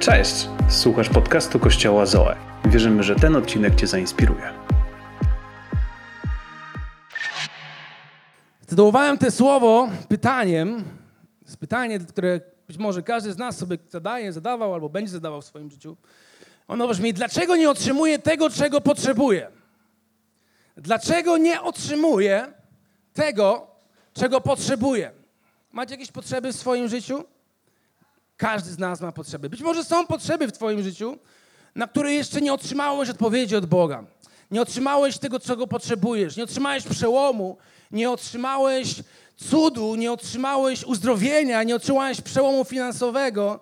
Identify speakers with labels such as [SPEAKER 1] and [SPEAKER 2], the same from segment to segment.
[SPEAKER 1] Cześć! Słuchasz podcastu Kościoła Zoe. Wierzymy, że ten odcinek Cię zainspiruje.
[SPEAKER 2] Zatytułowałem to słowo pytaniem. Jest pytanie, które być może każdy z nas sobie zadaje, zadawał albo będzie zadawał w swoim życiu. Ono brzmi, dlaczego nie otrzymuję tego, czego potrzebuję? Dlaczego nie otrzymuję tego, czego potrzebuję? Macie jakieś potrzeby w swoim życiu? Każdy z nas ma potrzeby. Być może są potrzeby w Twoim życiu, na które jeszcze nie otrzymałeś odpowiedzi od Boga. Nie otrzymałeś tego, czego potrzebujesz. Nie otrzymałeś przełomu. Nie otrzymałeś cudu. Nie otrzymałeś uzdrowienia. Nie otrzymałeś przełomu finansowego.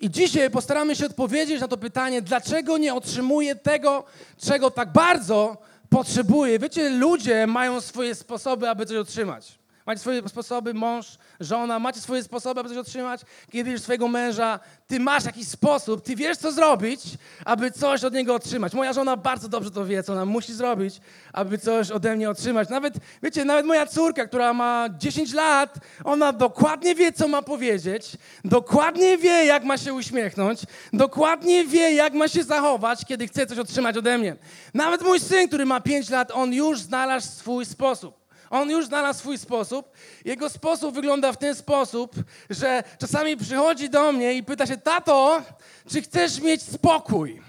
[SPEAKER 2] I dzisiaj postaramy się odpowiedzieć na to pytanie, dlaczego nie otrzymuję tego, czego tak bardzo potrzebuję. Wiecie, ludzie mają swoje sposoby, aby coś otrzymać. Macie swoje sposoby, mąż, żona, macie swoje sposoby, aby coś otrzymać. Kiedy widzisz swojego męża, ty masz jakiś sposób, ty wiesz, co zrobić, aby coś od niego otrzymać. Moja żona bardzo dobrze to wie, co ona musi zrobić, aby coś ode mnie otrzymać. Nawet, wiecie, nawet moja córka, która ma 10 lat, ona dokładnie wie, co ma powiedzieć, dokładnie wie, jak ma się uśmiechnąć, dokładnie wie, jak ma się zachować, kiedy chce coś otrzymać ode mnie. Nawet mój syn, który ma 5 lat, on już znalazł swój sposób. On już znalazł swój sposób. Jego sposób wygląda w ten sposób, że czasami przychodzi do mnie i pyta się, tato, czy chcesz mieć spokój?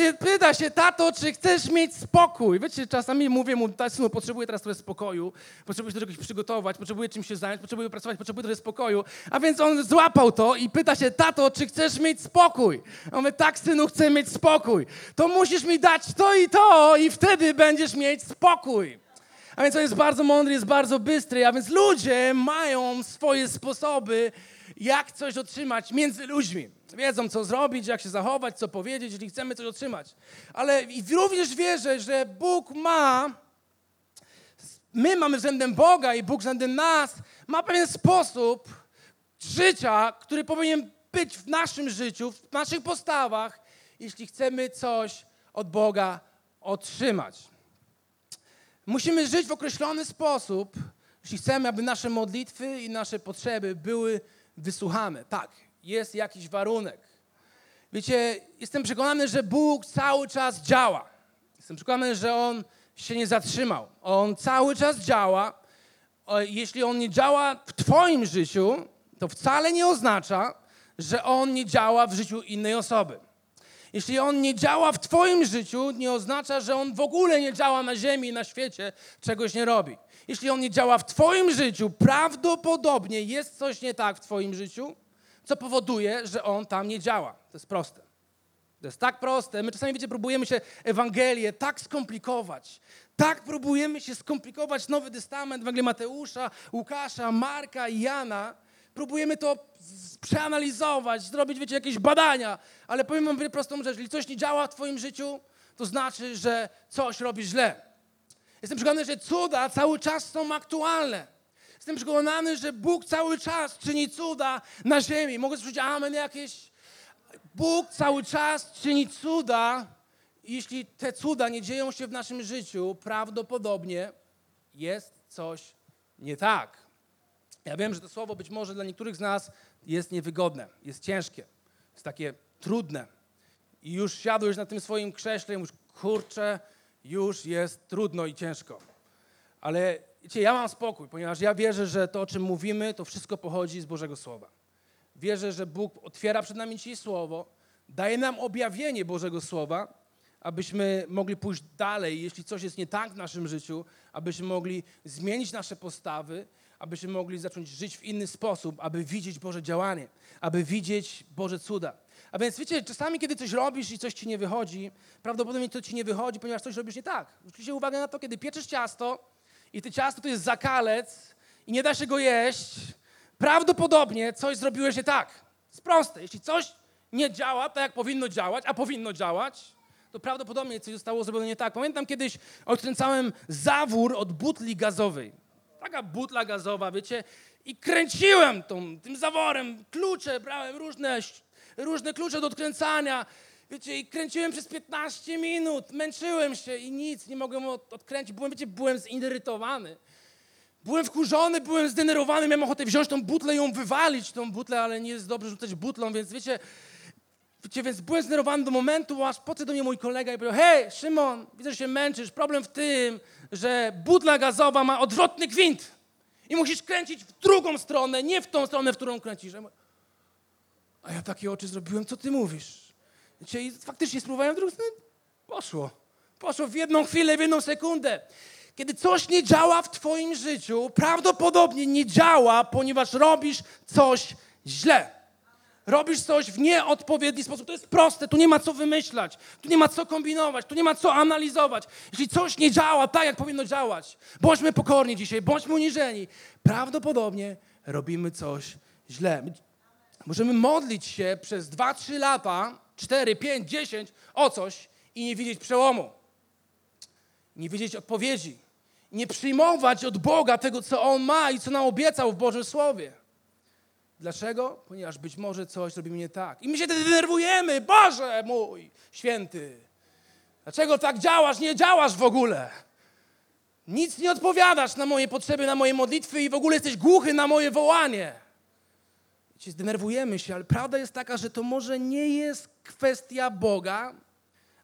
[SPEAKER 2] Ty pyta się, tato, czy chcesz mieć spokój? Wiecie, czasami mówię mu, synu, potrzebuję teraz trochę spokoju, potrzebuję się do czegoś przygotować, potrzebuję czymś się zająć, potrzebuję pracować, potrzebuję trochę spokoju. A więc on złapał to i pyta się, tato, czy chcesz mieć spokój? A my, tak, synu, chcę mieć spokój. To musisz mi dać to i to i wtedy będziesz mieć spokój. A więc on jest bardzo mądry, jest bardzo bystry, a więc ludzie mają swoje sposoby, jak coś otrzymać między ludźmi. Wiedzą, co zrobić, jak się zachować, co powiedzieć, jeśli chcemy coś otrzymać. Ale również wierzę, że Bóg ma, my mamy względem Boga i Bóg względem nas, ma pewien sposób życia, który powinien być w naszym życiu, w naszych postawach, jeśli chcemy coś od Boga otrzymać. Musimy żyć w określony sposób, jeśli chcemy, aby nasze modlitwy i nasze potrzeby były wysłuchane. Tak, jest jakiś warunek. Wiecie, jestem przekonany, że Bóg cały czas działa. Jestem przekonany, że On się nie zatrzymał. On cały czas działa. Jeśli On nie działa w Twoim życiu, to wcale nie oznacza, że On nie działa w życiu innej osoby. Jeśli On nie działa w Twoim życiu, nie oznacza, że On w ogóle nie działa na ziemi na świecie, czegoś nie robi. Jeśli On nie działa w Twoim życiu, prawdopodobnie jest coś nie tak w Twoim życiu, co powoduje, że On tam nie działa. To jest proste. To jest tak proste. My czasami, wiecie, próbujemy się Ewangelię tak skomplikować. Tak próbujemy się skomplikować Nowy Testament, Ewangelię Mateusza, Łukasza, Marka i Jana. Próbujemy to przeanalizować, zrobić, wiecie, jakieś badania, ale powiem wam prostą rzecz. Jeżeli coś nie działa w twoim życiu, to znaczy, że coś robisz źle. Jestem przekonany, że cuda cały czas są aktualne. Jestem przekonany, że Bóg cały czas czyni cuda na ziemi. Mogę słyszeć amen jakieś? Bóg cały czas czyni cuda. Jeśli te cuda nie dzieją się w naszym życiu, prawdopodobnie jest coś nie tak. Ja wiem, że to słowo być może dla niektórych z nas jest niewygodne, jest ciężkie, jest takie trudne. I już siadłeś na tym swoim krześle i mówisz, kurczę, już jest trudno i ciężko. Ale wiecie, ja mam spokój, ponieważ ja wierzę, że to, o czym mówimy, to wszystko pochodzi z Bożego Słowa. Wierzę, że Bóg otwiera przed nami dzisiaj Słowo, daje nam objawienie Bożego Słowa, abyśmy mogli pójść dalej, jeśli coś jest nie tak w naszym życiu, abyśmy mogli zmienić nasze postawy, abyśmy mogli zacząć żyć w inny sposób, aby widzieć Boże działanie, aby widzieć Boże cuda. A więc wiecie, czasami kiedy coś robisz i coś ci nie wychodzi, prawdopodobnie to ci nie wychodzi, ponieważ coś robisz nie tak. Zwróćcie uwagę na to, kiedy pieczesz ciasto i to ciasto to jest zakalec i nie da się go jeść, prawdopodobnie coś zrobiłeś nie tak. Jest proste. Jeśli coś nie działa tak, jak powinno działać, a powinno działać, to prawdopodobnie coś zostało zrobione nie tak. Pamiętam kiedyś odkręcałem zawór od butli gazowej taka butla gazowa, wiecie, i kręciłem tą, tym zaworem, klucze, brałem różne, różne klucze do odkręcania, wiecie, i kręciłem przez 15 minut, męczyłem się i nic, nie mogłem od, odkręcić, byłem, wiecie, byłem zirytowany. Byłem wkurzony, byłem zdenerwowany, miałem ochotę wziąć tą butlę i ją wywalić, tą butlę, ale nie jest dobrze rzucać butlą, więc wiecie, wiecie, więc byłem zdenerwowany do momentu, aż podszedł do mnie mój kolega i powiedział, hej, Szymon, widzę, że się męczysz, problem w tym, że butla gazowa ma odwrotny gwint i musisz kręcić w drugą stronę, nie w tą stronę, w którą kręcisz. A ja takie oczy zrobiłem, co ty mówisz? Wiecie, i faktycznie spróbowałem drugą stronę, poszło. Poszło w jedną chwilę, w jedną sekundę. Kiedy coś nie działa w Twoim życiu, prawdopodobnie nie działa, ponieważ robisz coś źle. Robisz coś w nieodpowiedni sposób. To jest proste, tu nie ma co wymyślać, tu nie ma co kombinować, tu nie ma co analizować. Jeśli coś nie działa tak, jak powinno działać, bądźmy pokorni dzisiaj, bądźmy uniżeni. Prawdopodobnie robimy coś źle. Możemy modlić się przez 2-3 lata, 4, 5, 10 o coś i nie widzieć przełomu nie wiedzieć odpowiedzi, nie przyjmować od Boga tego, co On ma i co nam obiecał w Bożym Słowie. Dlaczego? Ponieważ być może coś robimy nie tak. I my się wtedy denerwujemy. Boże mój święty, dlaczego tak działasz? Nie działasz w ogóle. Nic nie odpowiadasz na moje potrzeby, na moje modlitwy i w ogóle jesteś głuchy na moje wołanie. Wiecie, zdenerwujemy się, ale prawda jest taka, że to może nie jest kwestia Boga,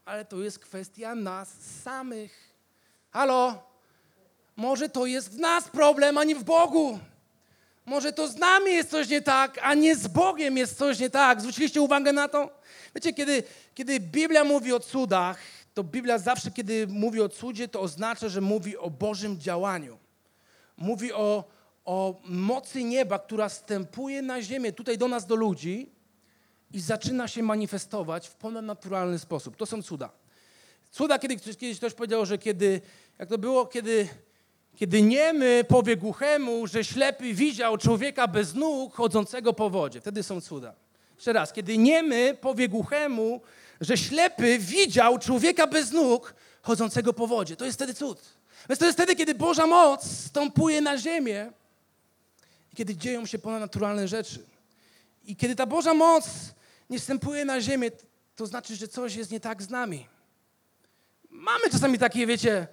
[SPEAKER 2] ale to jest kwestia nas samych. Halo? Może to jest w nas problem, a nie w Bogu. Może to z nami jest coś nie tak, a nie z Bogiem jest coś nie tak. Zwróciliście uwagę na to? Wiecie, kiedy, kiedy Biblia mówi o cudach, to Biblia zawsze, kiedy mówi o cudzie, to oznacza, że mówi o Bożym działaniu. Mówi o, o mocy nieba, która stępuje na ziemię, tutaj do nas, do ludzi i zaczyna się manifestować w ponadnaturalny sposób. To są cuda. Cuda, kiedy kiedyś ktoś powiedział, że kiedy, jak to było, kiedy, kiedy niemy powie głuchemu, że ślepy widział człowieka bez nóg chodzącego po wodzie. Wtedy są cuda. Jeszcze raz, kiedy niemy powie głuchemu, że ślepy widział człowieka bez nóg chodzącego po wodzie. To jest wtedy cud. Więc to jest wtedy, kiedy Boża moc stąpuje na ziemię kiedy dzieją się ponadnaturalne rzeczy. I kiedy ta Boża moc nie wstępuje na ziemię, to znaczy, że coś jest nie tak z nami. Mamy czasami takie, wiecie,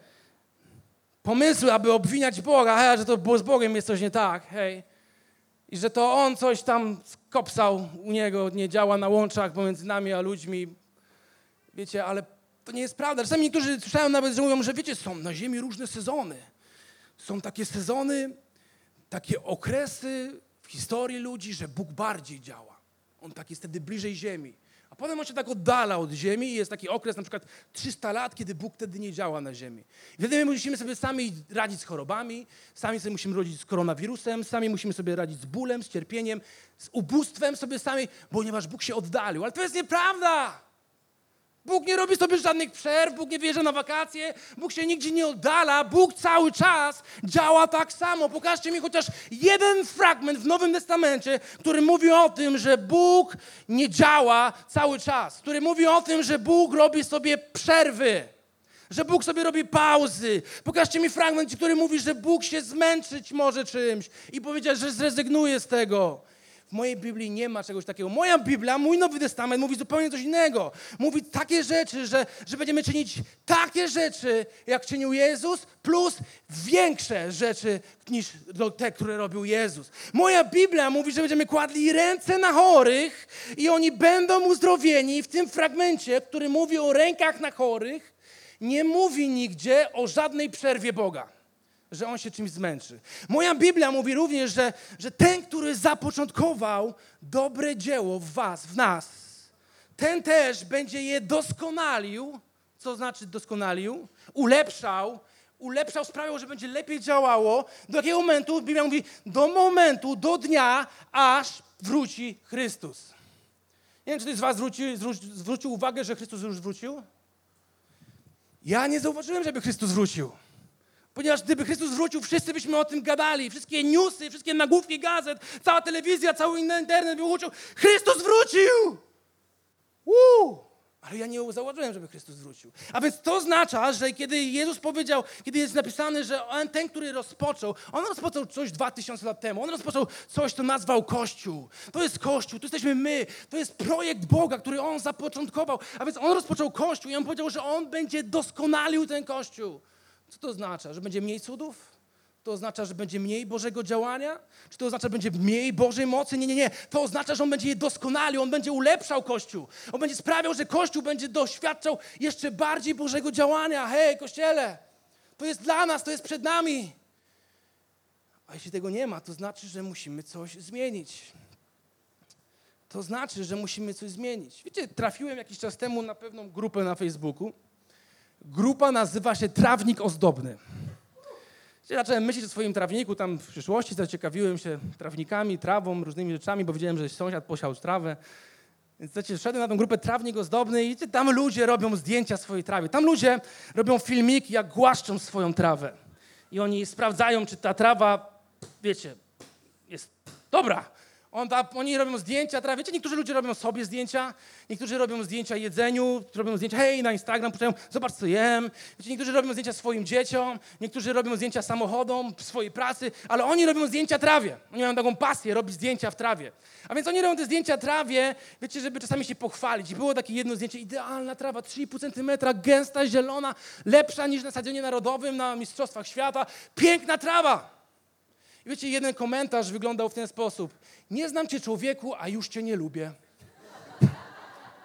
[SPEAKER 2] pomysły, aby obwiniać Boga, hej, że to było z Bogiem jest coś nie tak, hej. I że to On coś tam skopsał u Niego, nie działa na łączach pomiędzy nami a ludźmi. Wiecie, ale to nie jest prawda. Czasami niektórzy słyszałem nawet, że mówią, że wiecie, są na ziemi różne sezony. Są takie sezony, takie okresy w historii ludzi, że Bóg bardziej działa. On tak jest wtedy bliżej ziemi. A potem on się tak oddala od ziemi i jest taki okres na przykład 300 lat, kiedy Bóg wtedy nie działa na ziemi. Wtedy my musimy sobie sami radzić z chorobami, sami sobie musimy radzić z koronawirusem, sami musimy sobie radzić z bólem, z cierpieniem, z ubóstwem sobie sami, ponieważ Bóg się oddalił. Ale to jest nieprawda! Bóg nie robi sobie żadnych przerw, Bóg nie wjeżdża na wakacje, Bóg się nigdzie nie oddala, Bóg cały czas działa tak samo. Pokażcie mi chociaż jeden fragment w Nowym Testamencie, który mówi o tym, że Bóg nie działa cały czas, który mówi o tym, że Bóg robi sobie przerwy. Że Bóg sobie robi pauzy. Pokażcie mi fragment, który mówi, że Bóg się zmęczyć może czymś i powiedzieć, że zrezygnuje z tego. W mojej Biblii nie ma czegoś takiego. Moja Biblia, mój Nowy Testament mówi zupełnie coś innego. Mówi takie rzeczy, że, że będziemy czynić takie rzeczy, jak czynił Jezus, plus większe rzeczy niż te, które robił Jezus. Moja Biblia mówi, że będziemy kładli ręce na chorych i oni będą uzdrowieni. W tym fragmencie, który mówi o rękach na chorych, nie mówi nigdzie o żadnej przerwie Boga że on się czymś zmęczy. Moja Biblia mówi również, że, że ten, który zapoczątkował dobre dzieło w was, w nas, ten też będzie je doskonalił. Co znaczy doskonalił? Ulepszał, ulepszał, sprawiał, że będzie lepiej działało. Do jakiego momentu? Biblia mówi, do momentu, do dnia, aż wróci Chrystus. Nie wiem, czy ktoś z was zwróci, zwróci, zwrócił uwagę, że Chrystus już wrócił? Ja nie zauważyłem, żeby Chrystus wrócił. Ponieważ gdyby Chrystus wrócił, wszyscy byśmy o tym gadali. Wszystkie newsy, wszystkie nagłówki gazet, cała telewizja, cały internet by uczył. Chrystus wrócił! Uuu! Ale ja nie zauważyłem, żeby Chrystus wrócił. A więc to oznacza, że kiedy Jezus powiedział, kiedy jest napisane, że on, ten, który rozpoczął, on rozpoczął coś dwa tysiące lat temu. On rozpoczął coś, co nazwał Kościół. To jest Kościół, to jesteśmy my. To jest projekt Boga, który on zapoczątkował. A więc on rozpoczął Kościół i on powiedział, że on będzie doskonalił ten Kościół. Co to oznacza? Że będzie mniej cudów? To oznacza, że będzie mniej Bożego działania? Czy to oznacza, że będzie mniej Bożej mocy? Nie, nie, nie. To oznacza, że On będzie je doskonalił, On będzie ulepszał Kościół. On będzie sprawiał, że Kościół będzie doświadczał jeszcze bardziej Bożego działania. Hej, Kościele, to jest dla nas, to jest przed nami. A jeśli tego nie ma, to znaczy, że musimy coś zmienić. To znaczy, że musimy coś zmienić. Wiecie, trafiłem jakiś czas temu na pewną grupę na Facebooku. Grupa nazywa się Trawnik Ozdobny. Zacząłem myśleć o swoim trawniku, tam w przyszłości zaciekawiłem się trawnikami, trawą, różnymi rzeczami, bo widziałem, że sąsiad posiał trawę. Więc wiecie, wszedłem na tę grupę Trawnik Ozdobny i tam ludzie robią zdjęcia swojej trawy. Tam ludzie robią filmiki, jak głaszczą swoją trawę. I oni sprawdzają, czy ta trawa, wiecie, jest dobra. On, oni robią zdjęcia, trawy. Wiecie, niektórzy ludzie robią sobie zdjęcia, niektórzy robią zdjęcia jedzeniu, robią zdjęcia, hej, na Instagram, puszczają, zobacz co jem. Wiecie, niektórzy robią zdjęcia swoim dzieciom, niektórzy robią zdjęcia samochodom, swojej pracy, ale oni robią zdjęcia trawie. Oni mają taką pasję, robić zdjęcia w trawie. A więc oni robią te zdjęcia trawie, wiecie, żeby czasami się pochwalić. I było takie jedno zdjęcie, idealna trawa, 3,5 cm, gęsta, zielona, lepsza niż na stadionie narodowym, na Mistrzostwach Świata. Piękna trawa. I wiecie, jeden komentarz wyglądał w ten sposób. Nie znam cię człowieku, a już cię nie lubię.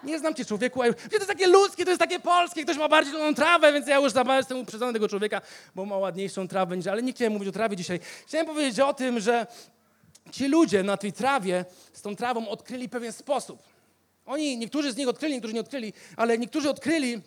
[SPEAKER 2] Nie znam cię człowieku, a już... Wiecie, to jest takie ludzkie, to jest takie polskie. Ktoś ma bardziej zieloną trawę, więc ja już za jestem uprzedzony tego człowieka, bo ma ładniejszą trawę niż... Ale nie chciałem mówić o trawie dzisiaj. Chciałem powiedzieć o tym, że ci ludzie na tej trawie z tą trawą odkryli pewien sposób. Oni, niektórzy z nich odkryli, niektórzy nie odkryli, ale niektórzy odkryli,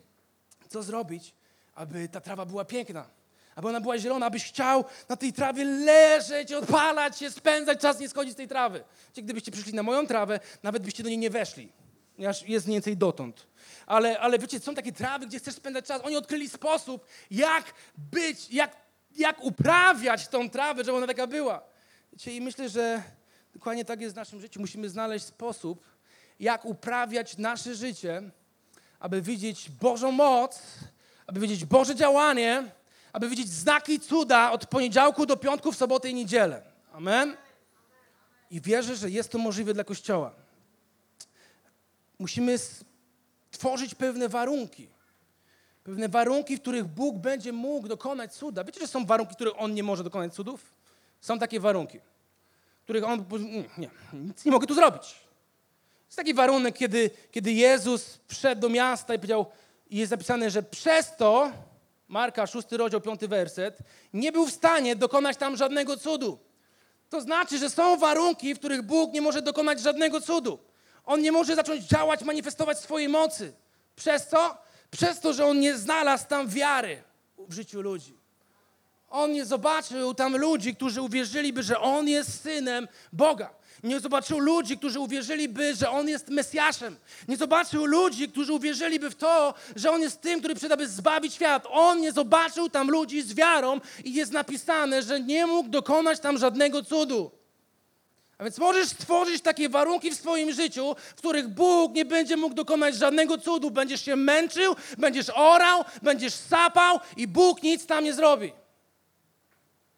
[SPEAKER 2] co zrobić, aby ta trawa była piękna aby ona była zielona, abyś chciał na tej trawie leżeć, odpalać się, spędzać czas, nie schodzić z tej trawy. Czyli gdybyście przyszli na moją trawę, nawet byście do niej nie weszli. Ponieważ jest mniej więcej dotąd. Ale, ale wiecie, są takie trawy, gdzie chcesz spędzać czas. Oni odkryli sposób, jak być, jak, jak uprawiać tą trawę, żeby ona taka była. Wiecie, i myślę, że dokładnie tak jest w naszym życiu. Musimy znaleźć sposób, jak uprawiać nasze życie, aby widzieć Bożą moc, aby widzieć Boże działanie, aby widzieć znaki cuda od poniedziałku do piątku, w sobotę i niedzielę. Amen? I wierzę, że jest to możliwe dla Kościoła. Musimy tworzyć pewne warunki. Pewne warunki, w których Bóg będzie mógł dokonać cuda. Wiecie, że są warunki, w których On nie może dokonać cudów? Są takie warunki, w których On... Nie, nic nie mogę tu zrobić. Jest taki warunek, kiedy, kiedy Jezus wszedł do miasta i powiedział, i jest napisane, że przez to Marka, 6 rozdział, 5 werset, nie był w stanie dokonać tam żadnego cudu. To znaczy, że są warunki, w których Bóg nie może dokonać żadnego cudu. On nie może zacząć działać, manifestować swojej mocy. Przez co? Przez to, że on nie znalazł tam wiary w życiu ludzi. On nie zobaczył tam ludzi, którzy uwierzyliby, że on jest synem Boga. Nie zobaczył ludzi, którzy uwierzyliby, że On jest Mesjaszem. Nie zobaczył ludzi, którzy uwierzyliby w to, że On jest tym, który przyda, by zbawić świat. On nie zobaczył tam ludzi z wiarą i jest napisane, że nie mógł dokonać tam żadnego cudu. A więc możesz stworzyć takie warunki w swoim życiu, w których Bóg nie będzie mógł dokonać żadnego cudu. Będziesz się męczył, będziesz orał, będziesz sapał i Bóg nic tam nie zrobi.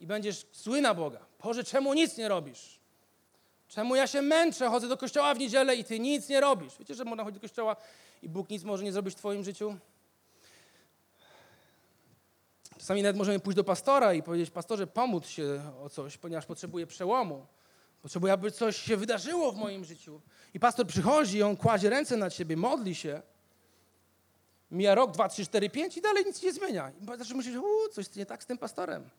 [SPEAKER 2] I będziesz zły na Boga. Boże, czemu nic nie robisz? Czemu ja się męczę, chodzę do kościoła w niedzielę i ty nic nie robisz? Wiecie, że można chodzić do kościoła i Bóg nic może nie zrobić w twoim życiu? Czasami nawet możemy pójść do pastora i powiedzieć, pastorze, pomóc się o coś, ponieważ potrzebuję przełomu. Potrzebuję, aby coś się wydarzyło w moim życiu. I pastor przychodzi, on kładzie ręce na ciebie, modli się. Mija rok, dwa, trzy, cztery, pięć i dalej nic nie zmienia. I zaczynasz myśleć, coś nie tak z tym pastorem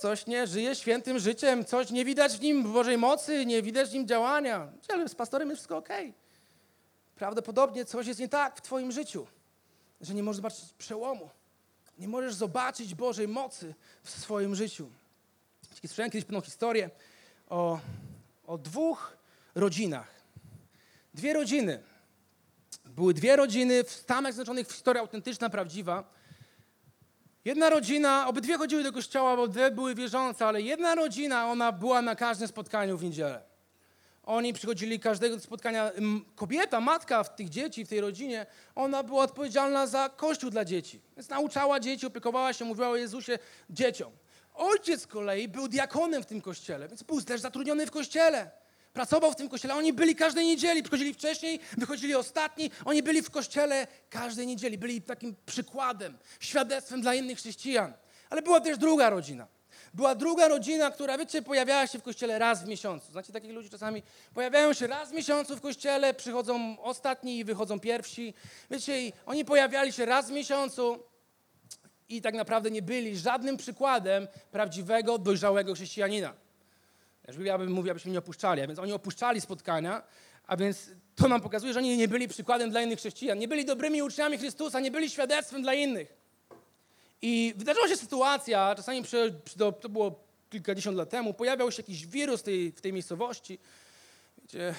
[SPEAKER 2] coś nie żyje świętym życiem, coś nie widać w nim Bożej mocy, nie widać w nim działania. Ale z pastorem jest wszystko ok. Prawdopodobnie coś jest nie tak w Twoim życiu, że nie możesz zobaczyć przełomu. Nie możesz zobaczyć Bożej mocy w swoim życiu. Słyszałem kiedyś pewną historię o, o dwóch rodzinach. Dwie rodziny. Były dwie rodziny w Stanach Zjednoczonych, w historii autentyczna, prawdziwa Jedna rodzina, obydwie chodziły do kościoła, bo dwie były wierzące, ale jedna rodzina, ona była na każdym spotkaniu w niedzielę. Oni przychodzili każdego spotkania. Kobieta, matka w tych dzieci, w tej rodzinie, ona była odpowiedzialna za kościół dla dzieci. Więc nauczała dzieci, opiekowała się, mówiła o Jezusie dzieciom. Ojciec z kolei był diakonem w tym kościele, więc był też zatrudniony w kościele. Pracował w tym kościele. Oni byli każdej niedzieli. Przychodzili wcześniej, wychodzili ostatni. Oni byli w kościele każdej niedzieli. Byli takim przykładem, świadectwem dla innych chrześcijan. Ale była też druga rodzina. Była druga rodzina, która, wiecie, pojawiała się w kościele raz w miesiącu. Znacie takich ludzi czasami? Pojawiają się raz w miesiącu w kościele, przychodzą ostatni i wychodzą pierwsi. Wiecie, i oni pojawiali się raz w miesiącu i tak naprawdę nie byli żadnym przykładem prawdziwego, dojrzałego chrześcijanina. Ja bym mówił, abyśmy nie opuszczali, a więc oni opuszczali spotkania, a więc to nam pokazuje, że oni nie byli przykładem dla innych chrześcijan, nie byli dobrymi uczniami Chrystusa, nie byli świadectwem dla innych. I wydarzyła się sytuacja, czasami przy, to, to było kilkadziesiąt lat temu, pojawiał się jakiś wirus tej, w tej miejscowości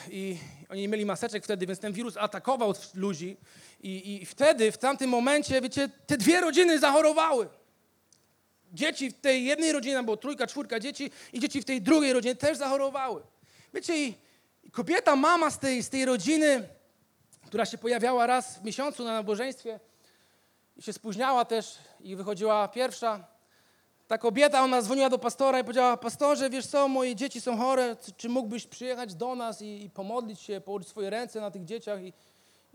[SPEAKER 2] i oni nie mieli maseczek wtedy, więc ten wirus atakował ludzi i, i wtedy, w tamtym momencie, wiecie, te dwie rodziny zachorowały. Dzieci w tej jednej rodzinie, było trójka, czwórka dzieci i dzieci w tej drugiej rodzinie też zachorowały. Wiecie, i, kobieta, mama z tej, z tej rodziny, która się pojawiała raz w miesiącu na nabożeństwie i się spóźniała też i wychodziła pierwsza, ta kobieta, ona dzwoniła do pastora i powiedziała, pastorze, wiesz co, moje dzieci są chore, czy mógłbyś przyjechać do nas i, i pomodlić się, położyć swoje ręce na tych dzieciach i,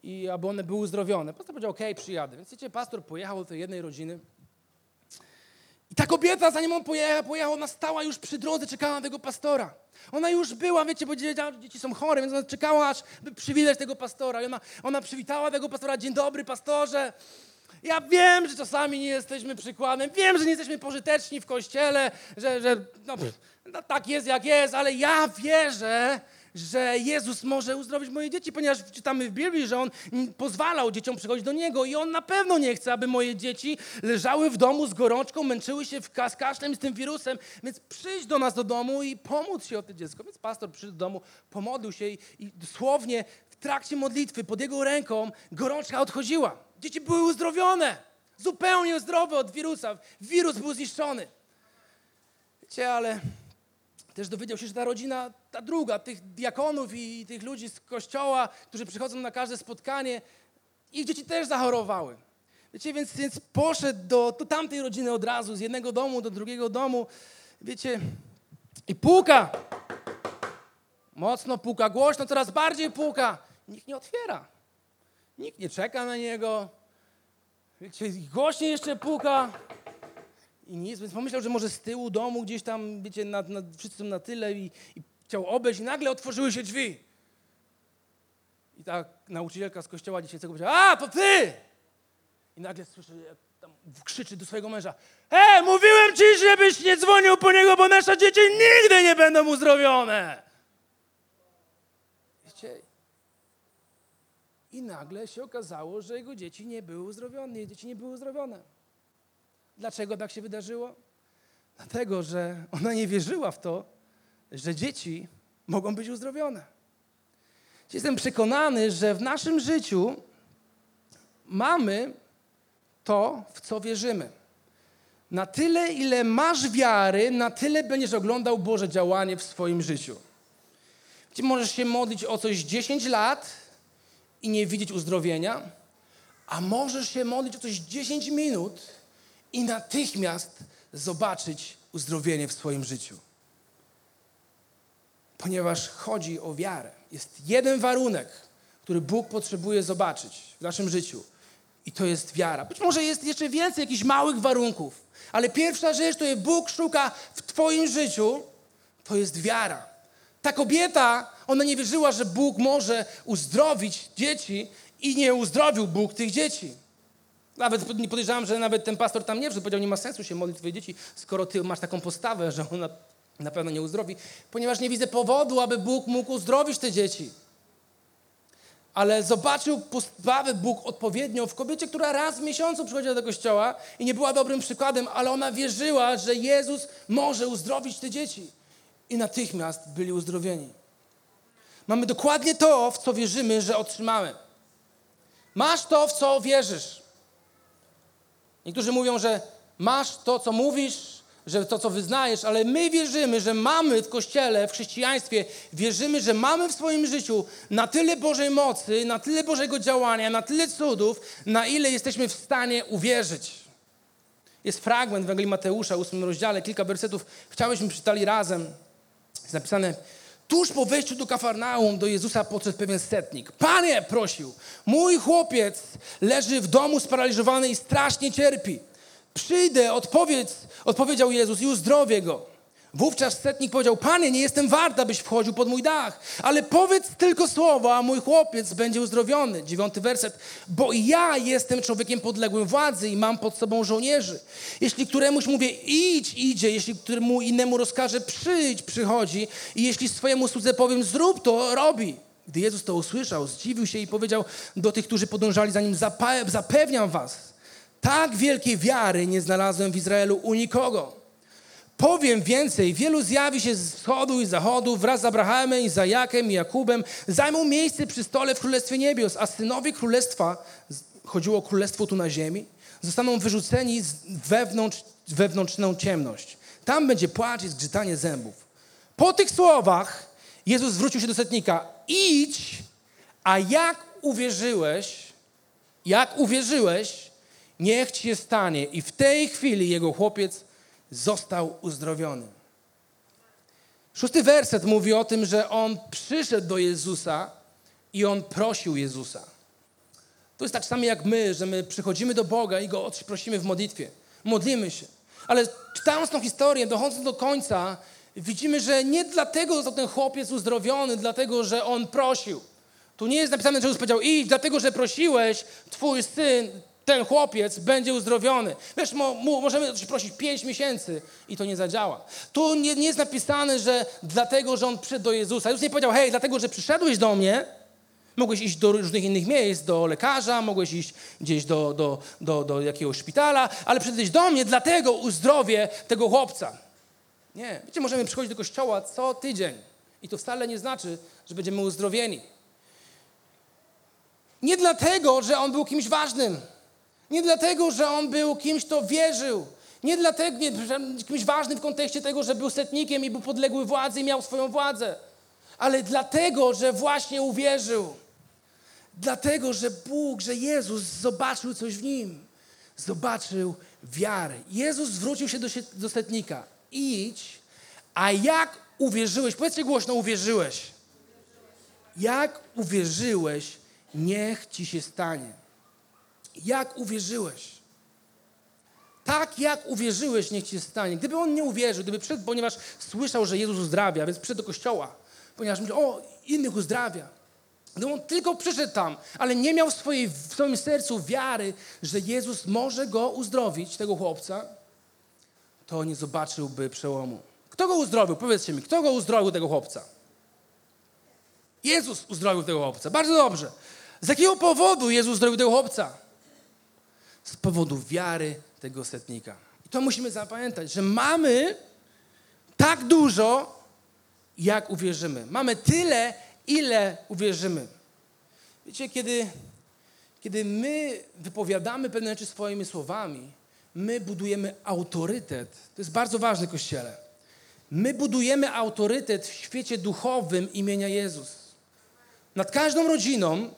[SPEAKER 2] i aby one były uzdrowione. Pastor powiedział, okej, okay, przyjadę. Więc wiecie, pastor pojechał do tej jednej rodziny ta kobieta, zanim on pojechał, pojechał, ona stała już przy drodze, czekała na tego pastora. Ona już była, wiecie, bo wiedziała, że dzieci są chore, więc ona czekała, aż by przywitać tego pastora. I ona, ona przywitała tego pastora, dzień dobry, pastorze. Ja wiem, że czasami nie jesteśmy przykładem, wiem, że nie jesteśmy pożyteczni w kościele, że, że no, no, tak jest jak jest, ale ja wierzę, że Jezus może uzdrowić moje dzieci, ponieważ czytamy w Biblii, że On pozwalał dzieciom przychodzić do Niego i On na pewno nie chce, aby moje dzieci leżały w domu z gorączką, męczyły się w z kaszlem z tym wirusem, więc przyjdź do nas do domu i pomóc się o to dziecko. Więc pastor przyszedł do domu, pomodlił się i, i dosłownie w trakcie modlitwy pod jego ręką gorączka odchodziła. Dzieci były uzdrowione, zupełnie zdrowe od wirusa. Wirus był zniszczony. Wiecie, ale też dowiedział się, że ta rodzina, ta druga, tych diakonów i tych ludzi z kościoła, którzy przychodzą na każde spotkanie, ich dzieci też zachorowały. Wiecie, więc, więc poszedł do, do tamtej rodziny od razu, z jednego domu do drugiego domu, wiecie, i puka. Mocno puka, głośno, coraz bardziej puka. Nikt nie otwiera. Nikt nie czeka na niego. Wiecie, głośniej jeszcze puka. I nic, więc pomyślał, że może z tyłu domu gdzieś tam, wiecie, na, na, wszyscy są na tyle i, i chciał obejść i nagle otworzyły się drzwi. I ta nauczycielka z kościoła dziecięcego powiedziała, a, to ty! I nagle słyszy, krzyczy do swojego męża, hej, mówiłem ci, żebyś nie dzwonił po niego, bo nasze dzieci nigdy nie będą uzdrowione. Wiecie, i nagle się okazało, że jego dzieci nie były uzdrowione, jego dzieci nie były uzdrowione. Dlaczego tak się wydarzyło? Dlatego, że ona nie wierzyła w to, że dzieci mogą być uzdrowione. Jestem przekonany, że w naszym życiu mamy to, w co wierzymy. Na tyle, ile masz wiary, na tyle będziesz oglądał Boże działanie w swoim życiu. Możesz się modlić o coś 10 lat i nie widzieć uzdrowienia, a możesz się modlić o coś 10 minut i natychmiast zobaczyć uzdrowienie w swoim życiu. Ponieważ chodzi o wiarę. Jest jeden warunek, który Bóg potrzebuje zobaczyć w naszym życiu. I to jest wiara. Być może jest jeszcze więcej jakichś małych warunków, ale pierwsza rzecz, której Bóg szuka w Twoim życiu, to jest wiara. Ta kobieta, ona nie wierzyła, że Bóg może uzdrowić dzieci i nie uzdrowił Bóg tych dzieci. Nawet nie podejrzewam, że nawet ten pastor tam nie wszedł, powiedział, nie ma sensu się modlić twoje dzieci, skoro ty masz taką postawę, że ona na pewno nie uzdrowi, ponieważ nie widzę powodu, aby Bóg mógł uzdrowić te dzieci. Ale zobaczył postawę Bóg odpowiednią w kobiecie, która raz w miesiącu przychodziła do kościoła i nie była dobrym przykładem, ale ona wierzyła, że Jezus może uzdrowić te dzieci. I natychmiast byli uzdrowieni. Mamy dokładnie to, w co wierzymy, że otrzymamy. Masz to, w co wierzysz. Niektórzy mówią, że masz to, co mówisz, że to, co wyznajesz, ale my wierzymy, że mamy w Kościele, w chrześcijaństwie, wierzymy, że mamy w swoim życiu na tyle Bożej mocy, na tyle Bożego działania, na tyle cudów, na ile jesteśmy w stanie uwierzyć. Jest fragment w Ewangelii Mateusza, w ósmym rozdziale, kilka wersetów. Chciałyśmy przeczytali razem. Jest napisane, tuż po wejściu do Kafarnaum do Jezusa podszedł pewien setnik. Panie, prosił, mój chłopiec leży w domu sparaliżowany i strasznie cierpi. Przyjdę, odpowiedz, odpowiedział Jezus i uzdrowię go. Wówczas setnik powiedział, Panie, nie jestem wart, abyś wchodził pod mój dach, ale powiedz tylko słowo, a mój chłopiec będzie uzdrowiony. Dziewiąty werset. Bo ja jestem człowiekiem podległym władzy i mam pod sobą żołnierzy. Jeśli któremuś mówię idź, idzie, jeśli któremu innemu rozkażę przyjdź, przychodzi i jeśli swojemu słudze powiem zrób to, robi. Gdy Jezus to usłyszał, zdziwił się i powiedział do tych, którzy podążali za nim, zapewniam was, tak wielkiej wiary nie znalazłem w Izraelu u nikogo. Powiem więcej, wielu zjawi się z wschodu i zachodu wraz z Abrahamem, Izajakiem i Jakubem, zajmą miejsce przy stole w Królestwie Niebios, a synowie Królestwa, chodziło o Królestwo tu na ziemi, zostaną wyrzuceni wewnątrz, wewnętrzną ciemność. Tam będzie płacz i zgrzytanie zębów. Po tych słowach Jezus zwrócił się do setnika. Idź, a jak uwierzyłeś, jak uwierzyłeś, niech ci się stanie. I w tej chwili jego chłopiec został uzdrowiony. Szósty werset mówi o tym, że on przyszedł do Jezusa i on prosił Jezusa. To jest tak samo jak my, że my przychodzimy do Boga i go prosimy w modlitwie. Modlimy się. Ale czytając tą historię, dochodząc do końca, widzimy, że nie dlatego został ten chłopiec uzdrowiony, dlatego że on prosił. Tu nie jest napisane, że Jezus powiedział, idź, dlatego że prosiłeś, twój syn ten chłopiec będzie uzdrowiony. Wiesz, mo, mo, możemy prosić pięć miesięcy i to nie zadziała. Tu nie, nie, jest napisane, że dlatego, że on przyszedł do Jezusa. Jezus nie powiedział, hej, dlatego, że przyszedłeś do mnie, mogłeś iść do różnych innych miejsc, do lekarza, mogłeś iść gdzieś do, do, do, do jakiegoś szpitala, ale przyszedłeś do mnie, dlatego uzdrowię tego chłopca. Nie. Wiecie, możemy przychodzić do kościoła co tydzień i to wcale nie znaczy, że będziemy uzdrowieni. Nie dlatego, że on był kimś ważnym. Nie dlatego, że on był kimś, kto wierzył. Nie dlatego, nie, kimś ważnym w kontekście tego, że był setnikiem i był podległy władzy i miał swoją władzę. Ale dlatego, że właśnie uwierzył. Dlatego, że Bóg, że Jezus zobaczył coś w nim. Zobaczył wiarę. Jezus zwrócił się do, do setnika. Idź, a jak uwierzyłeś, powiedzcie głośno, uwierzyłeś. Jak uwierzyłeś, niech ci się stanie jak uwierzyłeś. Tak jak uwierzyłeś, niech ci stanie. Gdyby on nie uwierzył, gdyby przyszedł, ponieważ słyszał, że Jezus uzdrawia, więc przyszedł do kościoła, ponieważ myślał, o, innych uzdrawia. Gdyby on tylko przyszedł tam, ale nie miał w, swojej, w swoim sercu wiary, że Jezus może go uzdrowić, tego chłopca, to nie zobaczyłby przełomu. Kto go uzdrowił? Powiedzcie mi, kto go uzdrowił, tego chłopca? Jezus uzdrowił tego chłopca. Bardzo dobrze. Z jakiego powodu Jezus uzdrowił tego chłopca? Z powodu wiary tego setnika. I to musimy zapamiętać, że mamy tak dużo, jak uwierzymy. Mamy tyle, ile uwierzymy. Wiecie, kiedy, kiedy my wypowiadamy pewne rzeczy swoimi słowami, my budujemy autorytet. To jest bardzo ważne, Kościele. My budujemy autorytet w świecie duchowym imienia Jezus. Nad każdą rodziną,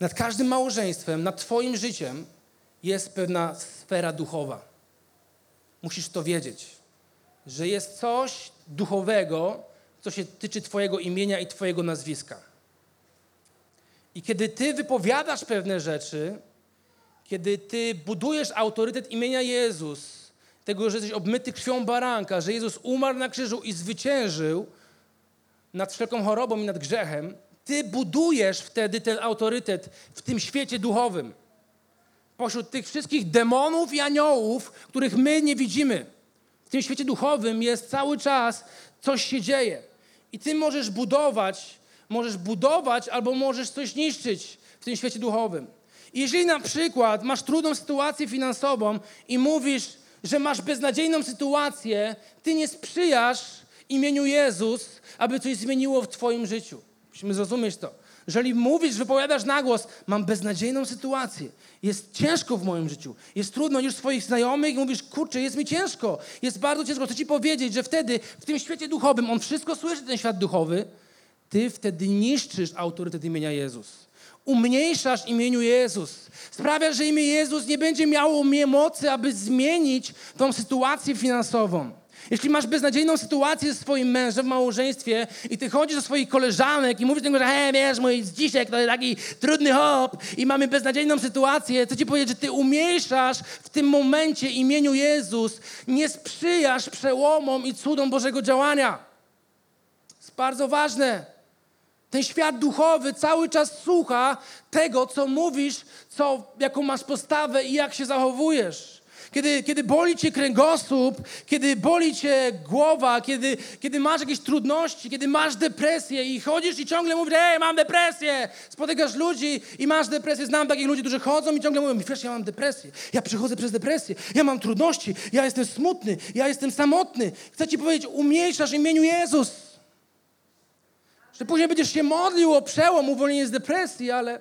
[SPEAKER 2] nad każdym małżeństwem, nad Twoim życiem jest pewna sfera duchowa. Musisz to wiedzieć, że jest coś duchowego, co się tyczy Twojego imienia i Twojego nazwiska. I kiedy Ty wypowiadasz pewne rzeczy, kiedy Ty budujesz autorytet imienia Jezus, tego, że jesteś obmyty krwią baranka, że Jezus umarł na krzyżu i zwyciężył nad wszelką chorobą i nad grzechem, Ty budujesz wtedy ten autorytet w tym świecie duchowym pośród tych wszystkich demonów i aniołów, których my nie widzimy. W tym świecie duchowym jest cały czas coś się dzieje. I ty możesz budować, możesz budować albo możesz coś niszczyć w tym świecie duchowym. I jeżeli na przykład masz trudną sytuację finansową i mówisz, że masz beznadziejną sytuację, ty nie sprzyjasz imieniu Jezus, aby coś zmieniło w twoim życiu. Musimy zrozumieć to. Jeżeli mówisz, wypowiadasz na głos, mam beznadziejną sytuację, jest ciężko w moim życiu, jest trudno już swoich znajomych mówisz, kurczę, jest mi ciężko, jest bardzo ciężko. Chcę ci powiedzieć, że wtedy w tym świecie duchowym, on wszystko słyszy, ten świat duchowy, ty wtedy niszczysz autorytet imienia Jezus. Umniejszasz imieniu Jezus. Sprawiasz, że imię Jezus nie będzie miało mocy, aby zmienić tą sytuację finansową. Jeśli masz beznadziejną sytuację z swoim mężem w małżeństwie i ty chodzisz do swoich koleżanek i mówisz do że hej, wiesz, mój Zdzisiek to jest taki trudny hop i mamy beznadziejną sytuację, to ci powiedzieć, że ty umniejszasz w tym momencie imieniu Jezus, nie sprzyjasz przełomom i cudom Bożego działania. jest bardzo ważne. Ten świat duchowy cały czas słucha tego, co mówisz, co, jaką masz postawę i jak się zachowujesz. Kiedy, kiedy boli cię kręgosłup, kiedy boli cię głowa, kiedy, kiedy masz jakieś trudności, kiedy masz depresję i chodzisz i ciągle mówisz, ej, mam depresję. Spotykasz ludzi i masz depresję. Znam takich ludzi, którzy chodzą i ciągle mówią, wiesz, ja mam depresję. Ja przechodzę przez depresję. Ja mam trudności. Ja jestem smutny. Ja jestem samotny. Chcę ci powiedzieć, umniejszasz imieniu Jezus. Że później będziesz się modlił o przełom, uwolnienie z depresji, ale,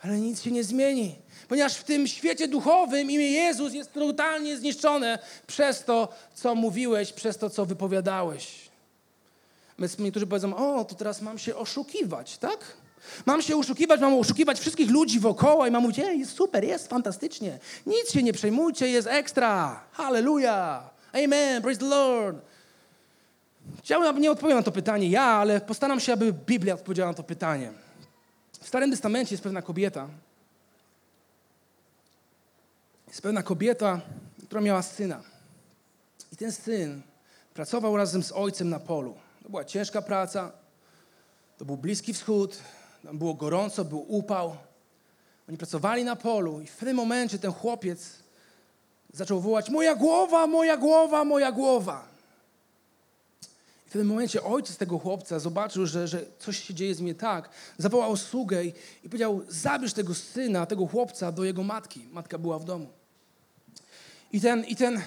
[SPEAKER 2] ale nic się nie zmieni. Ponieważ w tym świecie duchowym imię Jezus jest totalnie zniszczone przez to, co mówiłeś, przez to, co wypowiadałeś. Więc niektórzy powiedzą, o, to teraz mam się oszukiwać, tak? Mam się oszukiwać, mam oszukiwać wszystkich ludzi wokoło i mam mówić, ej, jest super, jest fantastycznie. Nic się nie przejmujcie, jest ekstra. Hallelujah. Amen, praise the Lord. Chciałbym, aby nie odpowiedział na to pytanie ja, ale postaram się, aby Biblia odpowiedziała na to pytanie. W Starym Testamencie jest pewna kobieta. Jest pewna kobieta, która miała syna. I ten syn pracował razem z ojcem na polu. To była ciężka praca, to był Bliski Wschód, tam było gorąco, był upał. Oni pracowali na polu i w pewnym momencie ten chłopiec zaczął wołać: Moja głowa, moja głowa, moja głowa. I w tym momencie ojciec tego chłopca zobaczył, że, że coś się dzieje z nim tak. Zawołał sługę i, i powiedział, zabierz tego syna, tego chłopca do jego matki. Matka była w domu. I ten, i ten,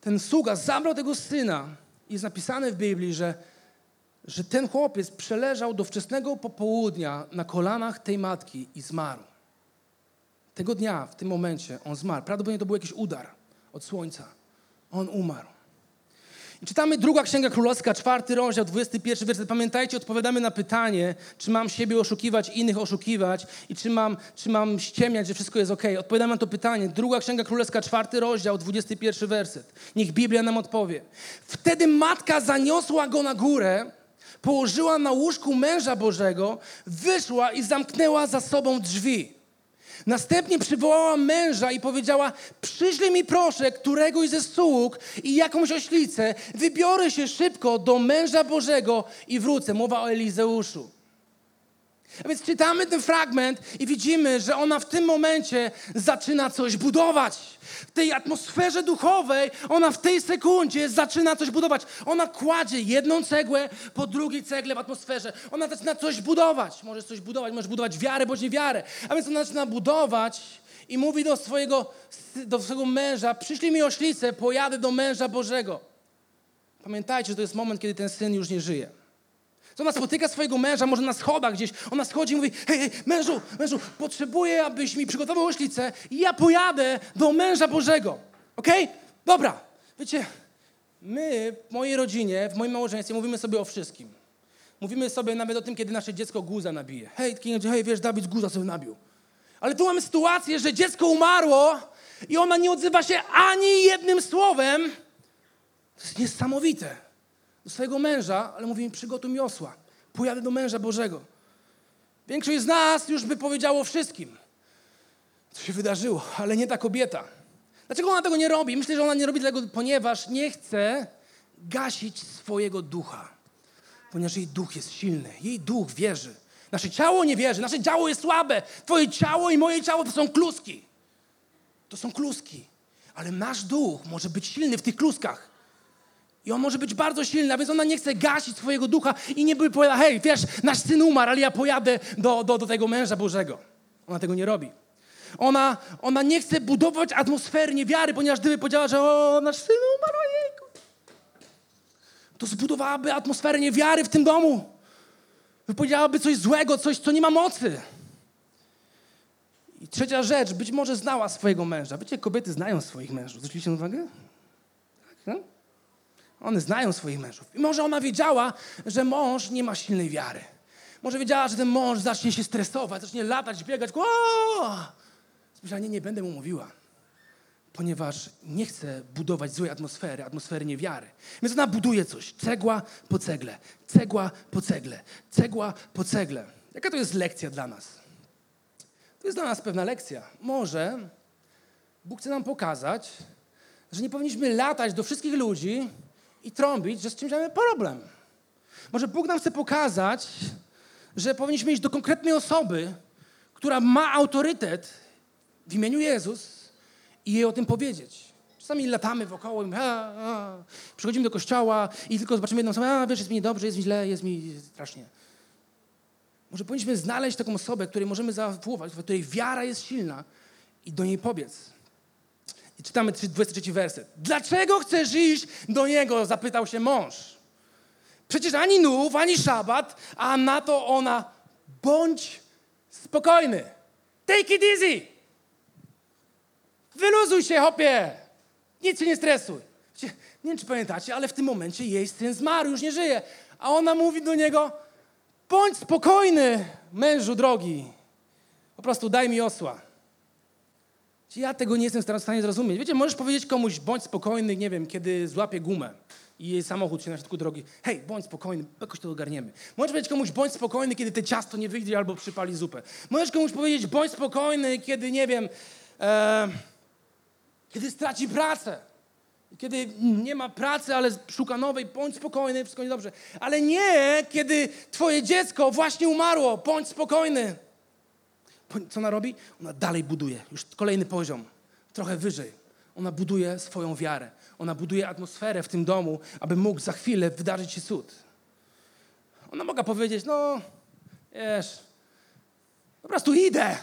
[SPEAKER 2] ten sługa zabrał tego syna. Jest napisane w Biblii, że, że ten chłopiec przeleżał do wczesnego popołudnia na kolanach tej matki i zmarł. Tego dnia, w tym momencie, on zmarł. Prawdopodobnie to był jakiś udar od słońca. On umarł. I czytamy druga Księga Królewska, czwarty rozdział, 21 werset. Pamiętajcie, odpowiadamy na pytanie, czy mam siebie oszukiwać, innych oszukiwać i czy mam, czy mam ściemniać, że wszystko jest ok. Odpowiadamy na to pytanie. Druga Księga Królewska, czwarty rozdział, 21 werset. Niech Biblia nam odpowie. Wtedy matka zaniosła go na górę, położyła na łóżku męża Bożego, wyszła i zamknęła za sobą drzwi. Następnie przywołała męża i powiedziała: Przyślij mi proszę któregoś ze sług i jakąś oślicę. Wybiorę się szybko do męża Bożego i wrócę. Mowa o Elizeuszu. A więc czytamy ten fragment i widzimy, że ona w tym momencie zaczyna coś budować. W tej atmosferze duchowej ona w tej sekundzie zaczyna coś budować. Ona kładzie jedną cegłę po drugiej cegle w atmosferze. Ona zaczyna coś budować. Możesz coś budować, możesz budować wiarę bądź nie wiarę. A więc ona zaczyna budować i mówi do swojego, do swojego męża, przyszli mi oślicę, pojadę do męża Bożego. Pamiętajcie, że to jest moment, kiedy ten syn już nie żyje. Ona spotyka swojego męża, może na schodach gdzieś. Ona schodzi i mówi, hej, hej, mężu, mężu, potrzebuję, abyś mi przygotował oślicę i ja pojadę do męża Bożego. Okej? Okay? Dobra. Wiecie, my w mojej rodzinie, w moim małżeństwie mówimy sobie o wszystkim. Mówimy sobie nawet o tym, kiedy nasze dziecko guza nabije. Hej, hej, wiesz, Dawid guza sobie nabił. Ale tu mamy sytuację, że dziecko umarło i ona nie odzywa się ani jednym słowem. To jest niesamowite swojego męża, ale mówi mi, przygotuj mi osła. Pojadę do męża Bożego. Większość z nas już by powiedziało wszystkim, co się wydarzyło, ale nie ta kobieta. Dlaczego ona tego nie robi? Myślę, że ona nie robi tego, ponieważ nie chce gasić swojego ducha. Ponieważ jej duch jest silny, jej duch wierzy. Nasze ciało nie wierzy, nasze ciało jest słabe. Twoje ciało i moje ciało to są kluski. To są kluski. Ale nasz duch może być silny w tych kluskach. I on może być bardzo silny, a więc ona nie chce gasić swojego ducha i nie by powiedziała, hej, wiesz, nasz syn umarł, ale ja pojadę do, do, do tego męża Bożego. Ona tego nie robi. Ona, ona nie chce budować atmosfery niewiary, ponieważ gdyby powiedziała, że o, nasz syn umarł, ojejku, to zbudowałaby atmosferę niewiary w tym domu. Wypowiedziałaby coś złego, coś, co nie ma mocy. I trzecia rzecz, być może znała swojego męża. Wiecie, kobiety znają swoich mężów. Zwróciliście uwagę? Tak, no? One znają swoich mężów. I może ona wiedziała, że mąż nie ma silnej wiary. Może wiedziała, że ten mąż zacznie się stresować, zacznie latać, biegać. Specjalnie nie będę mu mówiła. ponieważ nie chce budować złej atmosfery, atmosfery niewiary. Więc ona buduje coś, cegła po cegle, cegła po cegle, cegła po cegle. Jaka to jest lekcja dla nas? To jest dla nas pewna lekcja. Może Bóg chce nam pokazać, że nie powinniśmy latać do wszystkich ludzi i trąbić, że z czymś mamy problem. Może Bóg nam chce pokazać, że powinniśmy iść do konkretnej osoby, która ma autorytet w imieniu Jezus i jej o tym powiedzieć. Czasami latamy wokoło a, a. przychodzimy do kościoła i tylko zobaczymy jedną osobę, a wiesz, jest mi niedobrze, jest mi źle, jest mi strasznie. Może powinniśmy znaleźć taką osobę, której możemy zaufać, w której wiara jest silna i do niej powiedz. I czytamy 23 werset. Dlaczego chcesz iść do niego? Zapytał się mąż. Przecież ani nów, ani szabat, a na to ona, bądź spokojny. Take it easy. Wyluzuj się, hopie. Nic się nie stresuj. Nie wiem, czy pamiętacie, ale w tym momencie jej syn zmarł, już nie żyje. A ona mówi do niego, bądź spokojny, mężu drogi. Po prostu daj mi osła. Ja tego nie jestem w stanie zrozumieć. Wiecie, możesz powiedzieć komuś, bądź spokojny, nie wiem, kiedy złapie gumę i samochód się na środku drogi. Hej, bądź spokojny, jakoś to ogarniemy. Możesz powiedzieć komuś, bądź spokojny, kiedy te ciasto nie wyjdzie albo przypali zupę. Możesz komuś powiedzieć, bądź spokojny, kiedy, nie wiem, e, kiedy straci pracę. Kiedy nie ma pracy, ale szuka nowej, bądź spokojny, wszystko będzie dobrze. Ale nie, kiedy twoje dziecko właśnie umarło, bądź spokojny. Co ona robi? Ona dalej buduje, już kolejny poziom, trochę wyżej. Ona buduje swoją wiarę. Ona buduje atmosferę w tym domu, aby mógł za chwilę wydarzyć się cud. Ona mogła powiedzieć, no, wiesz, po prostu idę.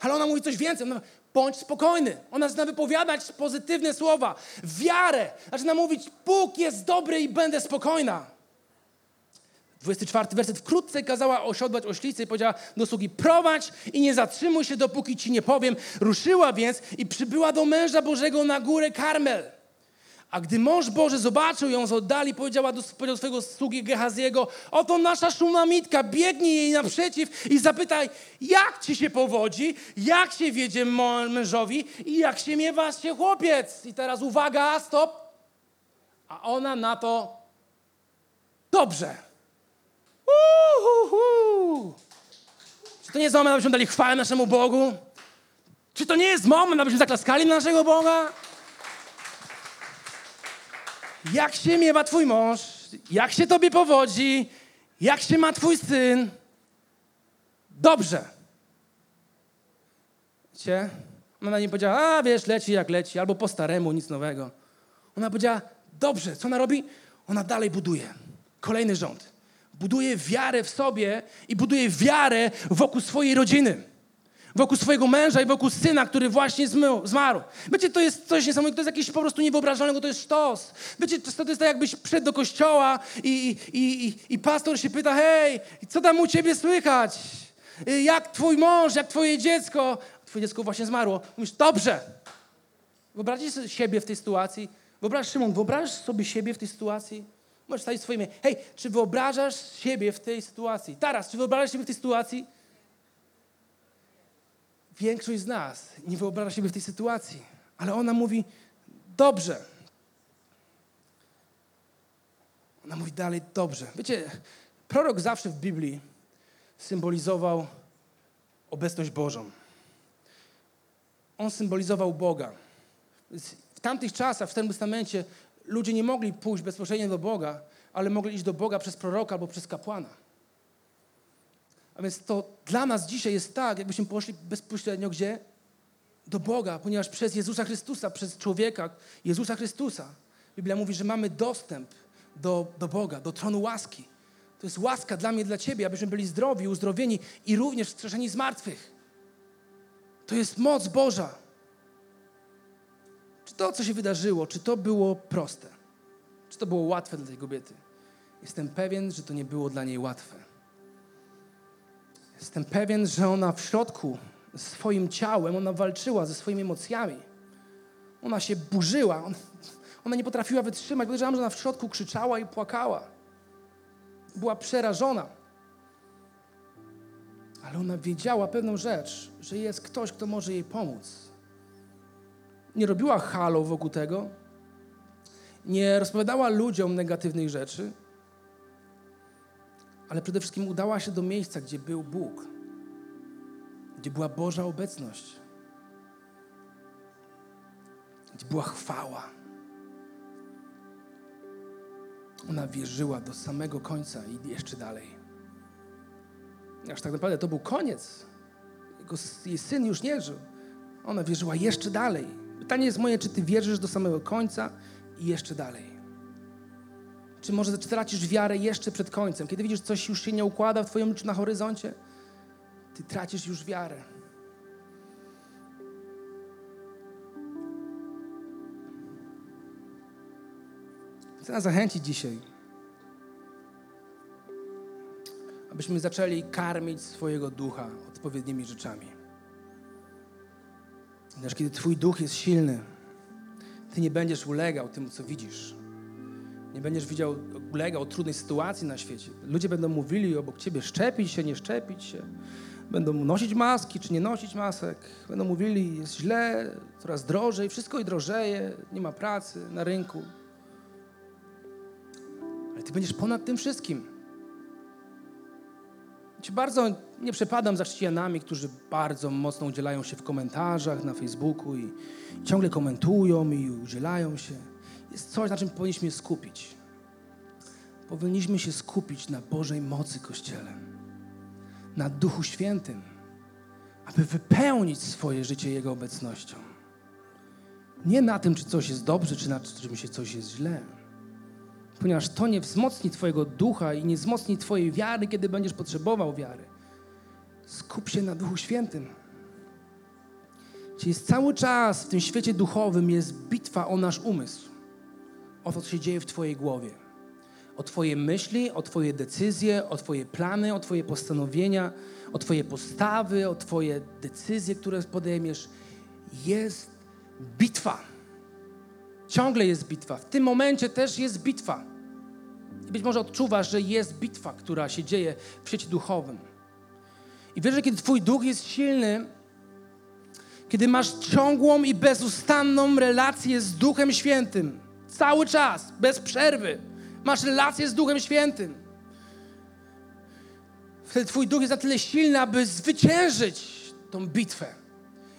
[SPEAKER 2] Ale ona mówi coś więcej. Ona, bądź spokojny. Ona zaczyna wypowiadać pozytywne słowa, wiarę. Zaczyna mówić, Bóg jest dobry i będę spokojna. 24 werset. Wkrótce kazała osiodłać oślicę i powiedziała do sługi, prowadź i nie zatrzymuj się, dopóki ci nie powiem. Ruszyła więc i przybyła do męża Bożego na górę Karmel. A gdy mąż Boży zobaczył ją z oddali, powiedziała do, powiedział swojego sługi Gehaziego, oto nasza szumamitka, biegnij jej naprzeciw i zapytaj, jak ci się powodzi, jak się wiedzie mężowi i jak się miewa się chłopiec. I teraz uwaga, stop. A ona na to, dobrze. Czy to nie jest moment, abyśmy dali chwałę naszemu Bogu? Czy to nie jest moment, abyśmy zaklaskali na naszego Boga? Jak się miewa twój mąż? Jak się tobie powodzi? Jak się ma twój syn? Dobrze. Wiecie? Ona nie powiedziała, a wiesz, leci jak leci, albo po staremu, nic nowego. Ona powiedziała, dobrze. Co ona robi? Ona dalej buduje. Kolejny rząd. Buduje wiarę w sobie i buduje wiarę wokół swojej rodziny wokół swojego męża i wokół syna, który właśnie zmarł. Wiecie, to jest coś niesamowitego, to jest jakieś po prostu niewyobrażalnego, to jest sztos. Wiecie, to jest tak jakbyś przyszedł do kościoła i, i, i, i pastor się pyta, hej, co tam u ciebie słychać? Y, jak twój mąż, jak twoje dziecko? Twoje dziecko właśnie zmarło. Mówisz, dobrze. Wyobraźcie sobie siebie w tej sytuacji? Wyobraź, Szymon, wyobrażasz sobie siebie w tej sytuacji? Możesz stać swoje imię. Hej, czy wyobrażasz siebie w tej sytuacji? Teraz, czy wyobrażasz siebie w tej sytuacji? Większość z nas nie wyobraża siebie w tej sytuacji, ale ona mówi: Dobrze. Ona mówi dalej: Dobrze. Wiecie, prorok zawsze w Biblii symbolizował obecność Bożą. On symbolizował Boga. W tamtych czasach, w tym Testamencie, ludzie nie mogli pójść bezpośrednio do Boga, ale mogli iść do Boga przez proroka albo przez kapłana. A więc to dla nas dzisiaj jest tak, jakbyśmy poszli bezpośrednio gdzie? Do Boga, ponieważ przez Jezusa Chrystusa, przez człowieka Jezusa Chrystusa, Biblia mówi, że mamy dostęp do, do Boga, do tronu łaski. To jest łaska dla mnie, dla Ciebie, abyśmy byli zdrowi, uzdrowieni i również wskrzeszeni z martwych. To jest moc Boża. To, co się wydarzyło, czy to było proste? Czy to było łatwe dla tej kobiety? Jestem pewien, że to nie było dla niej łatwe. Jestem pewien, że ona w środku swoim ciałem, ona walczyła ze swoimi emocjami. Ona się burzyła. Ona nie potrafiła wytrzymać. Podejrzewam, że ona w środku krzyczała i płakała. Była przerażona. Ale ona wiedziała pewną rzecz, że jest ktoś, kto może jej pomóc. Nie robiła halo wokół tego, nie rozpowiadała ludziom negatywnych rzeczy, ale przede wszystkim udała się do miejsca, gdzie był Bóg, gdzie była Boża obecność, gdzie była chwała. Ona wierzyła do samego końca i jeszcze dalej. Aż tak naprawdę to był koniec. Jego, jej syn już nie żył. Ona wierzyła jeszcze dalej. Pytanie jest moje, czy ty wierzysz do samego końca i jeszcze dalej? Czy może tracisz wiarę jeszcze przed końcem? Kiedy widzisz, coś już się nie układa w twoim życiu na horyzoncie, ty tracisz już wiarę. Chcę nas zachęcić dzisiaj, abyśmy zaczęli karmić swojego ducha odpowiednimi rzeczami. Ponieważ kiedy Twój duch jest silny, Ty nie będziesz ulegał temu, co widzisz. Nie będziesz widział, ulegał trudnej sytuacji na świecie. Ludzie będą mówili obok Ciebie, szczepić się, nie szczepić się. Będą nosić maski, czy nie nosić masek. Będą mówili, jest źle, coraz drożej, wszystko i drożeje, nie ma pracy na rynku. Ale Ty będziesz ponad tym wszystkim. Bardzo nie przepadam za chrześcijanami, którzy bardzo mocno udzielają się w komentarzach na Facebooku i ciągle komentują i udzielają się. Jest coś, na czym powinniśmy się skupić. Powinniśmy się skupić na Bożej mocy Kościele, na Duchu Świętym, aby wypełnić swoje życie Jego obecnością. Nie na tym, czy coś jest dobrze, czy na czym się coś jest źle ponieważ to nie wzmocni Twojego ducha i nie wzmocni Twojej wiary, kiedy będziesz potrzebował wiary. Skup się na Duchu Świętym. Czyli cały czas w tym świecie duchowym jest bitwa o nasz umysł, o to, co się dzieje w Twojej głowie, o Twoje myśli, o Twoje decyzje, o Twoje plany, o Twoje postanowienia, o Twoje postawy, o Twoje decyzje, które podejmiesz. Jest bitwa. Ciągle jest bitwa. W tym momencie też jest bitwa. I być może odczuwasz, że jest bitwa, która się dzieje w świecie duchowym. I wiesz, że kiedy Twój duch jest silny, kiedy masz ciągłą i bezustanną relację z Duchem Świętym, cały czas, bez przerwy, masz relację z Duchem Świętym. Wtedy Twój duch jest na tyle silny, aby zwyciężyć tą bitwę.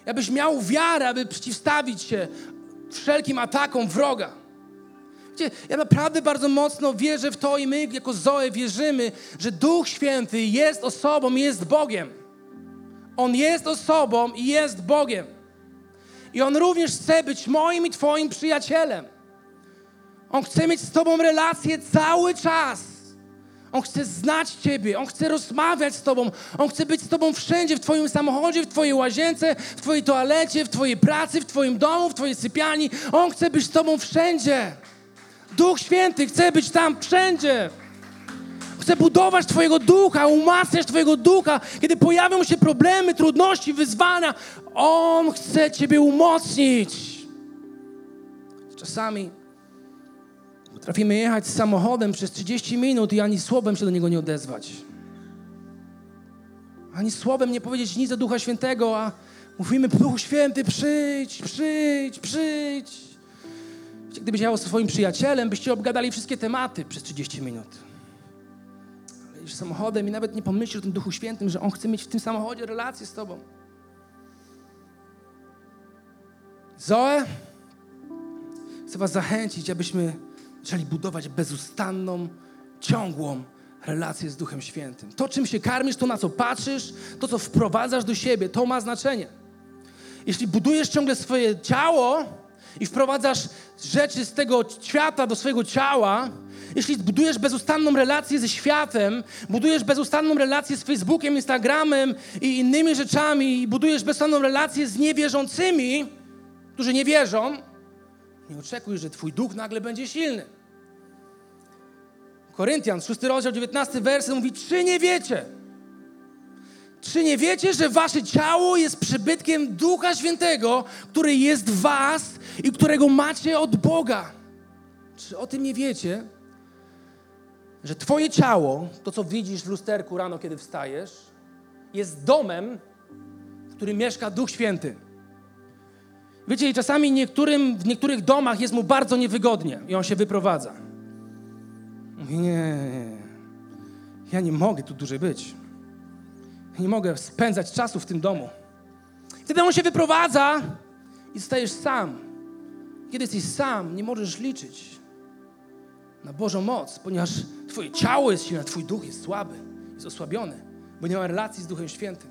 [SPEAKER 2] Abyś miał wiarę, aby przeciwstawić się wszelkim atakom wroga. Wiecie, ja naprawdę bardzo mocno wierzę w to i my jako Zoe wierzymy, że Duch Święty jest osobą i jest Bogiem. On jest osobą i jest Bogiem. I On również chce być moim i Twoim przyjacielem. On chce mieć z Tobą relację cały czas. On chce znać Ciebie, On chce rozmawiać z Tobą, On chce być z Tobą wszędzie, w Twoim samochodzie, w Twojej łazience, w Twojej toalecie, w Twojej pracy, w Twoim domu, w Twojej sypialni. On chce być z Tobą wszędzie. Duch Święty chce być tam wszędzie. Chce budować Twojego ducha, umacniać Twojego ducha. Kiedy pojawią się problemy, trudności, wyzwania, On chce Ciebie umocnić. Czasami Potrafimy jechać samochodem przez 30 minut i ani słowem się do niego nie odezwać. Ani słowem nie powiedzieć nic do Ducha Świętego, a mówimy, Duch Święty, przyjdź, przyjdź, przyjdź. Gdybyś jechał ze swoim przyjacielem, byście obgadali wszystkie tematy przez 30 minut. Ale jedziesz samochodem i nawet nie pomyślisz o tym Duchu Świętym, że On chce mieć w tym samochodzie relację z Tobą. Zoe, chcę Was zachęcić, abyśmy zaczęli budować bezustanną, ciągłą relację z Duchem Świętym. To, czym się karmisz, to na co patrzysz, to, co wprowadzasz do siebie, to ma znaczenie. Jeśli budujesz ciągle swoje ciało i wprowadzasz rzeczy z tego świata do swojego ciała, jeśli budujesz bezustanną relację ze światem, budujesz bezustanną relację z Facebookiem, Instagramem i innymi rzeczami, i budujesz bezustanną relację z niewierzącymi, którzy nie wierzą, nie oczekuj, że Twój duch nagle będzie silny. Koryntian, 6 rozdział, 19 werset mówi, czy nie wiecie? Czy nie wiecie, że wasze ciało jest przybytkiem Ducha Świętego, który jest w was i którego macie od Boga? Czy o tym nie wiecie? Że twoje ciało, to co widzisz w lusterku rano, kiedy wstajesz, jest domem, w którym mieszka Duch Święty. Wiecie, i czasami niektórym, w niektórych domach jest mu bardzo niewygodnie i on się wyprowadza. Mówi, nie, nie, ja nie mogę tu dłużej być. Nie mogę spędzać czasu w tym domu. Wtedy on się wyprowadza i stajesz sam. Kiedy jesteś sam, nie możesz liczyć na Bożą moc, ponieważ twoje ciało jest silne, twój duch jest słaby, jest osłabiony, bo nie ma relacji z Duchem Świętym.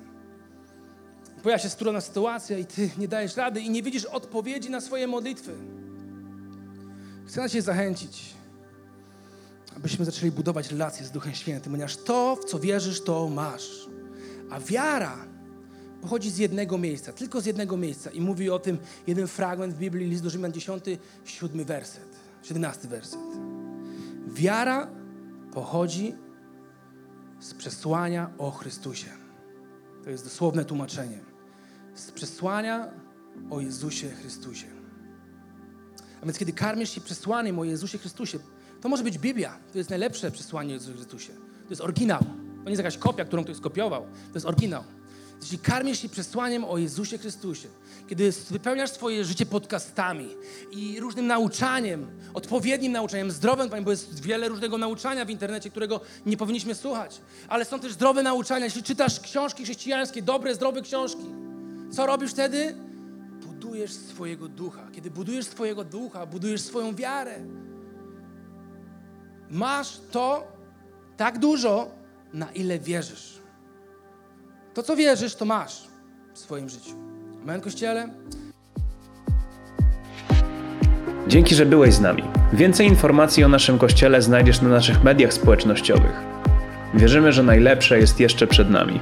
[SPEAKER 2] Pojawia się trudna sytuacja i ty nie dajesz rady i nie widzisz odpowiedzi na swoje modlitwy. Chcę nas Cię zachęcić, abyśmy zaczęli budować relacje z Duchem Świętym, ponieważ to, w co wierzysz, to masz. A wiara pochodzi z jednego miejsca, tylko z jednego miejsca. I mówi o tym jeden fragment w Biblii, list do Rzymian 10, 7 werset, 17 werset. Wiara pochodzi z przesłania o Chrystusie. To jest dosłowne tłumaczenie. Z przesłania o Jezusie Chrystusie. A więc kiedy karmisz się przesłaniem o Jezusie Chrystusie, to może być Biblia. To jest najlepsze przesłanie o Jezusie Chrystusie. To jest oryginał. To nie jest jakaś kopia, którą ktoś skopiował. To jest oryginał. Jeśli karmisz się przesłaniem o Jezusie Chrystusie, kiedy wypełniasz swoje życie podcastami i różnym nauczaniem, odpowiednim nauczaniem, zdrowym, bo jest wiele różnego nauczania w internecie, którego nie powinniśmy słuchać, ale są też zdrowe nauczania. Jeśli czytasz książki chrześcijańskie, dobre, zdrowe książki, co robisz wtedy? Budujesz swojego ducha. Kiedy budujesz swojego ducha, budujesz swoją wiarę. Masz to tak dużo, na ile wierzysz. To, co wierzysz, to masz w swoim życiu. Amen, Kościele?
[SPEAKER 1] Dzięki, że byłeś z nami. Więcej informacji o naszym kościele znajdziesz na naszych mediach społecznościowych. Wierzymy, że najlepsze jest jeszcze przed nami.